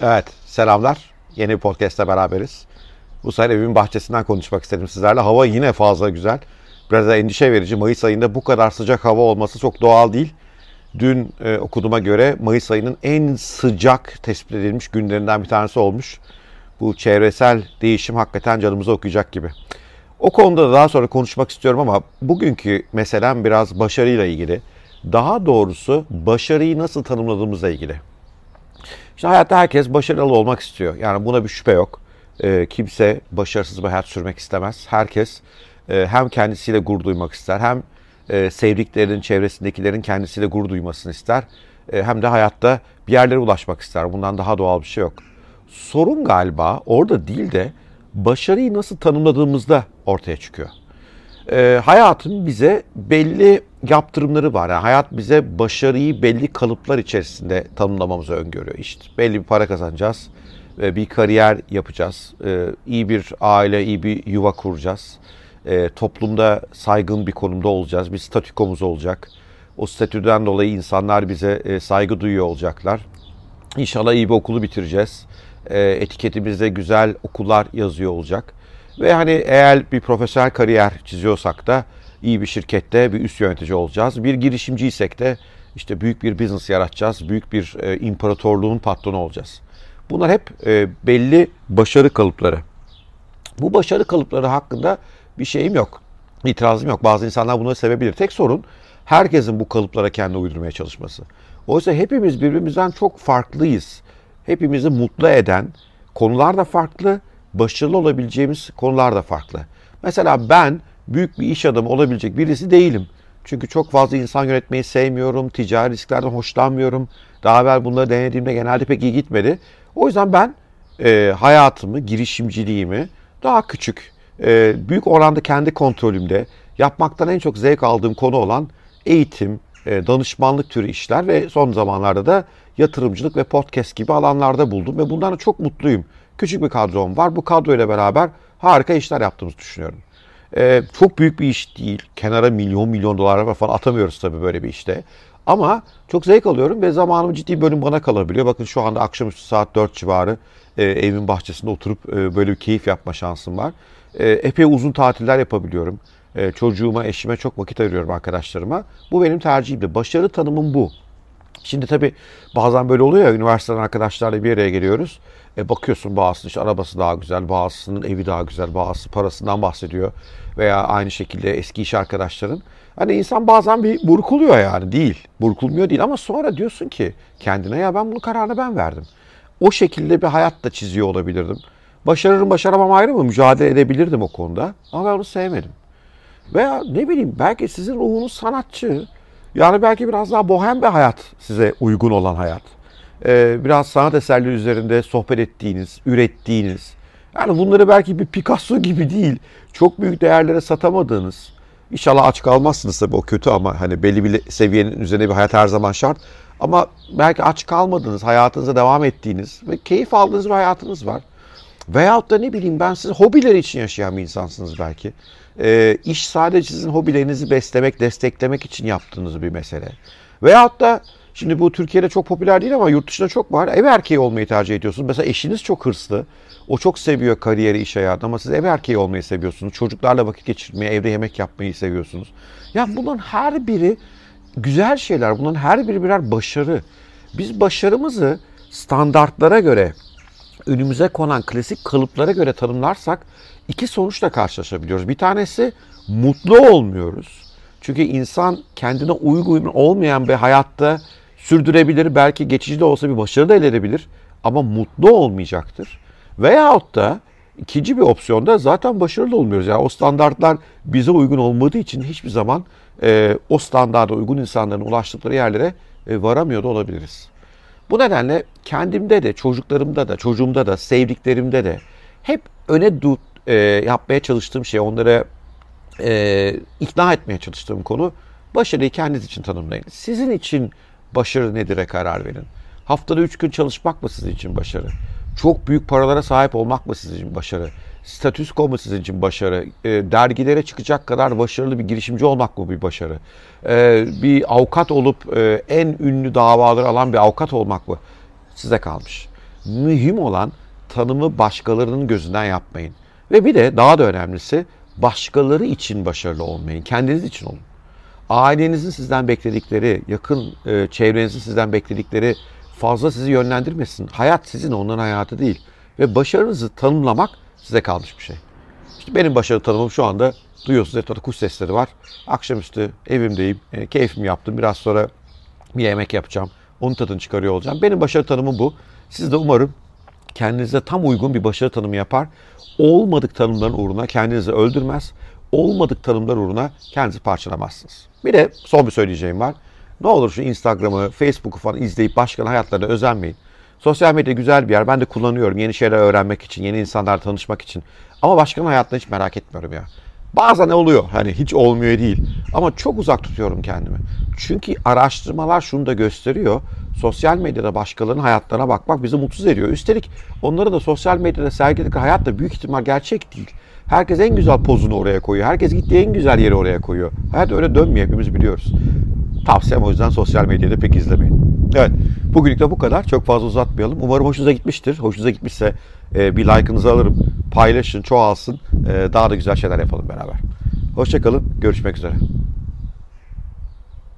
Evet, selamlar. Yeni bir podcast'te beraberiz. Bu sefer evimin bahçesinden konuşmak istedim sizlerle. Hava yine fazla güzel. Biraz da endişe verici. Mayıs ayında bu kadar sıcak hava olması çok doğal değil. Dün e, okuduğuma göre Mayıs ayının en sıcak tespit edilmiş günlerinden bir tanesi olmuş. Bu çevresel değişim hakikaten canımıza okuyacak gibi. O konuda da daha sonra konuşmak istiyorum ama bugünkü meselem biraz başarıyla ilgili. Daha doğrusu başarıyı nasıl tanımladığımızla ilgili. İşte hayatta herkes başarılı olmak istiyor. Yani buna bir şüphe yok. E, kimse başarısız bir hayat sürmek istemez. Herkes e, hem kendisiyle gurur duymak ister, hem e, sevdiklerinin, çevresindekilerin kendisiyle gurur duymasını ister. E, hem de hayatta bir yerlere ulaşmak ister. Bundan daha doğal bir şey yok. Sorun galiba orada değil de başarıyı nasıl tanımladığımızda ortaya çıkıyor. E, hayatın bize belli yaptırımları var. Yani hayat bize başarıyı belli kalıplar içerisinde tanımlamamızı öngörüyor. İşte belli bir para kazanacağız, bir kariyer yapacağız, iyi bir aile, iyi bir yuva kuracağız. Toplumda saygın bir konumda olacağız, bir statükomuz olacak. O statüden dolayı insanlar bize saygı duyuyor olacaklar. İnşallah iyi bir okulu bitireceğiz. Etiketimizde güzel okullar yazıyor olacak. Ve hani eğer bir profesyonel kariyer çiziyorsak da iyi bir şirkette bir üst yönetici olacağız. Bir girişimciysek de işte büyük bir business yaratacağız. Büyük bir e, imparatorluğun patronu olacağız. Bunlar hep e, belli başarı kalıpları. Bu başarı kalıpları hakkında bir şeyim yok. İtirazım yok. Bazı insanlar bunu sevebilir. Tek sorun herkesin bu kalıplara kendi uydurmaya çalışması. Oysa hepimiz birbirimizden çok farklıyız. Hepimizi mutlu eden konular da farklı, başarılı olabileceğimiz konular da farklı. Mesela ben büyük bir iş adamı olabilecek birisi değilim. Çünkü çok fazla insan yönetmeyi sevmiyorum, ticari risklerden hoşlanmıyorum. Daha evvel bunları denediğimde genelde pek iyi gitmedi. O yüzden ben e, hayatımı, girişimciliğimi daha küçük, e, büyük oranda kendi kontrolümde yapmaktan en çok zevk aldığım konu olan eğitim, e, danışmanlık türü işler ve son zamanlarda da yatırımcılık ve podcast gibi alanlarda buldum ve bundan çok mutluyum. Küçük bir kadrom var. Bu kadroyla beraber harika işler yaptığımızı düşünüyorum. Ee, çok büyük bir iş değil. Kenara milyon milyon dolar falan atamıyoruz tabii böyle bir işte. Ama çok zevk alıyorum ve zamanım ciddi bölüm bana kalabiliyor. Bakın şu anda akşamüstü saat 4 civarı e, evimin bahçesinde oturup e, böyle bir keyif yapma şansım var. E, epey uzun tatiller yapabiliyorum. E, çocuğuma, eşime çok vakit ayırıyorum arkadaşlarıma. Bu benim tercihimdi. Başarı tanımım bu. Şimdi tabii bazen böyle oluyor ya üniversiteden arkadaşlarla bir araya geliyoruz. E bakıyorsun bazısının işte arabası daha güzel, bazısının evi daha güzel, bazısı parasından bahsediyor. Veya aynı şekilde eski iş arkadaşların. Hani insan bazen bir burkuluyor yani değil. Burkulmuyor değil ama sonra diyorsun ki kendine ya ben bunu kararını ben verdim. O şekilde bir hayat da çiziyor olabilirdim. Başarırım başaramam ayrı mı? Mücadele edebilirdim o konuda. Ama ben onu sevmedim. Veya ne bileyim belki sizin ruhunuz sanatçı. Yani belki biraz daha bohem bir hayat size uygun olan hayat. Ee, biraz sanat eserleri üzerinde sohbet ettiğiniz, ürettiğiniz. Yani bunları belki bir Picasso gibi değil, çok büyük değerlere satamadığınız. İnşallah aç kalmazsınız tabii o kötü ama hani belli bir seviyenin üzerine bir hayat her zaman şart. Ama belki aç kalmadınız, hayatınıza devam ettiğiniz ve keyif aldığınız bir hayatınız var. Veyahut da ne bileyim ben siz hobiler için yaşayan bir insansınız belki. E, iş sadece sizin hobilerinizi beslemek, desteklemek için yaptığınız bir mesele. Veyahut da şimdi bu Türkiye'de çok popüler değil ama yurt dışında çok var. Ev erkeği olmayı tercih ediyorsunuz. Mesela eşiniz çok hırslı. O çok seviyor kariyeri, iş hayatını ama siz ev erkeği olmayı seviyorsunuz. Çocuklarla vakit geçirmeyi, evde yemek yapmayı seviyorsunuz. Ya bunların her biri güzel şeyler. Bunların her biri birer başarı. Biz başarımızı standartlara göre, önümüze konan klasik kalıplara göre tanımlarsak iki sonuçla karşılaşabiliyoruz. Bir tanesi mutlu olmuyoruz. Çünkü insan kendine uygun olmayan bir hayatta sürdürebilir. Belki geçici de olsa bir başarı da elde edebilir. Ama mutlu olmayacaktır. Veyahut da ikinci bir opsiyonda zaten başarılı olmuyoruz. Yani o standartlar bize uygun olmadığı için hiçbir zaman e, o standarda uygun insanların ulaştıkları yerlere e, varamıyor da olabiliriz. Bu nedenle kendimde de, çocuklarımda da, çocuğumda da, sevdiklerimde de hep öne du- e, yapmaya çalıştığım şey, onlara e, ikna etmeye çalıştığım konu başarıyı kendiniz için tanımlayın. Sizin için başarı nedir'e karar verin. Haftada üç gün çalışmak mı sizin için başarı? Çok büyük paralara sahip olmak mı sizin için başarı? Statüsko mu sizin için başarı? E, dergilere çıkacak kadar başarılı bir girişimci olmak mı bir başarı? E, bir avukat olup e, en ünlü davaları alan bir avukat olmak mı? Size kalmış. mühim olan tanımı başkalarının gözünden yapmayın. Ve bir de daha da önemlisi başkaları için başarılı olmayın. Kendiniz için olun. Ailenizin sizden bekledikleri, yakın e, çevrenizin sizden bekledikleri fazla sizi yönlendirmesin. Hayat sizin, onların hayatı değil. Ve başarınızı tanımlamak size kalmış bir şey. İşte benim başarı tanımım şu anda duyuyorsunuz etrafta kuş sesleri var. Akşamüstü evimdeyim, e, keyfimi yaptım. Biraz sonra bir yemek yapacağım. Onun tadını çıkarıyor olacağım. Benim başarı tanımım bu. Siz de umarım kendinize tam uygun bir başarı tanımı yapar. Olmadık tanımların uğruna kendinizi öldürmez. Olmadık tanımlar uğruna kendinizi parçalamazsınız. Bir de son bir söyleyeceğim var. Ne olur şu Instagram'ı, Facebook'u falan izleyip başkalarının hayatlarına özenmeyin. Sosyal medya güzel bir yer. Ben de kullanıyorum yeni şeyler öğrenmek için, yeni insanlarla tanışmak için. Ama başkanın hayatını hiç merak etmiyorum ya. Bazen oluyor. Hani hiç olmuyor değil. Ama çok uzak tutuyorum kendimi. Çünkü araştırmalar şunu da gösteriyor. Sosyal medyada başkalarının hayatlarına bakmak bizi mutsuz ediyor. Üstelik onları da sosyal medyada sergiledikleri hayat da büyük ihtimal gerçek değil. Herkes en güzel pozunu oraya koyuyor. Herkes gittiği en güzel yeri oraya koyuyor. Hayat öyle dönmüyor hepimiz biliyoruz. Tavsiyem o yüzden sosyal medyada pek izlemeyin. Evet, bugünlük de bu kadar. Çok fazla uzatmayalım. Umarım hoşunuza gitmiştir. Hoşunuza gitmişse e, bir like'ınızı alırım. Paylaşın, çoğalsın. E, daha da güzel şeyler yapalım beraber. Hoşçakalın. Görüşmek üzere.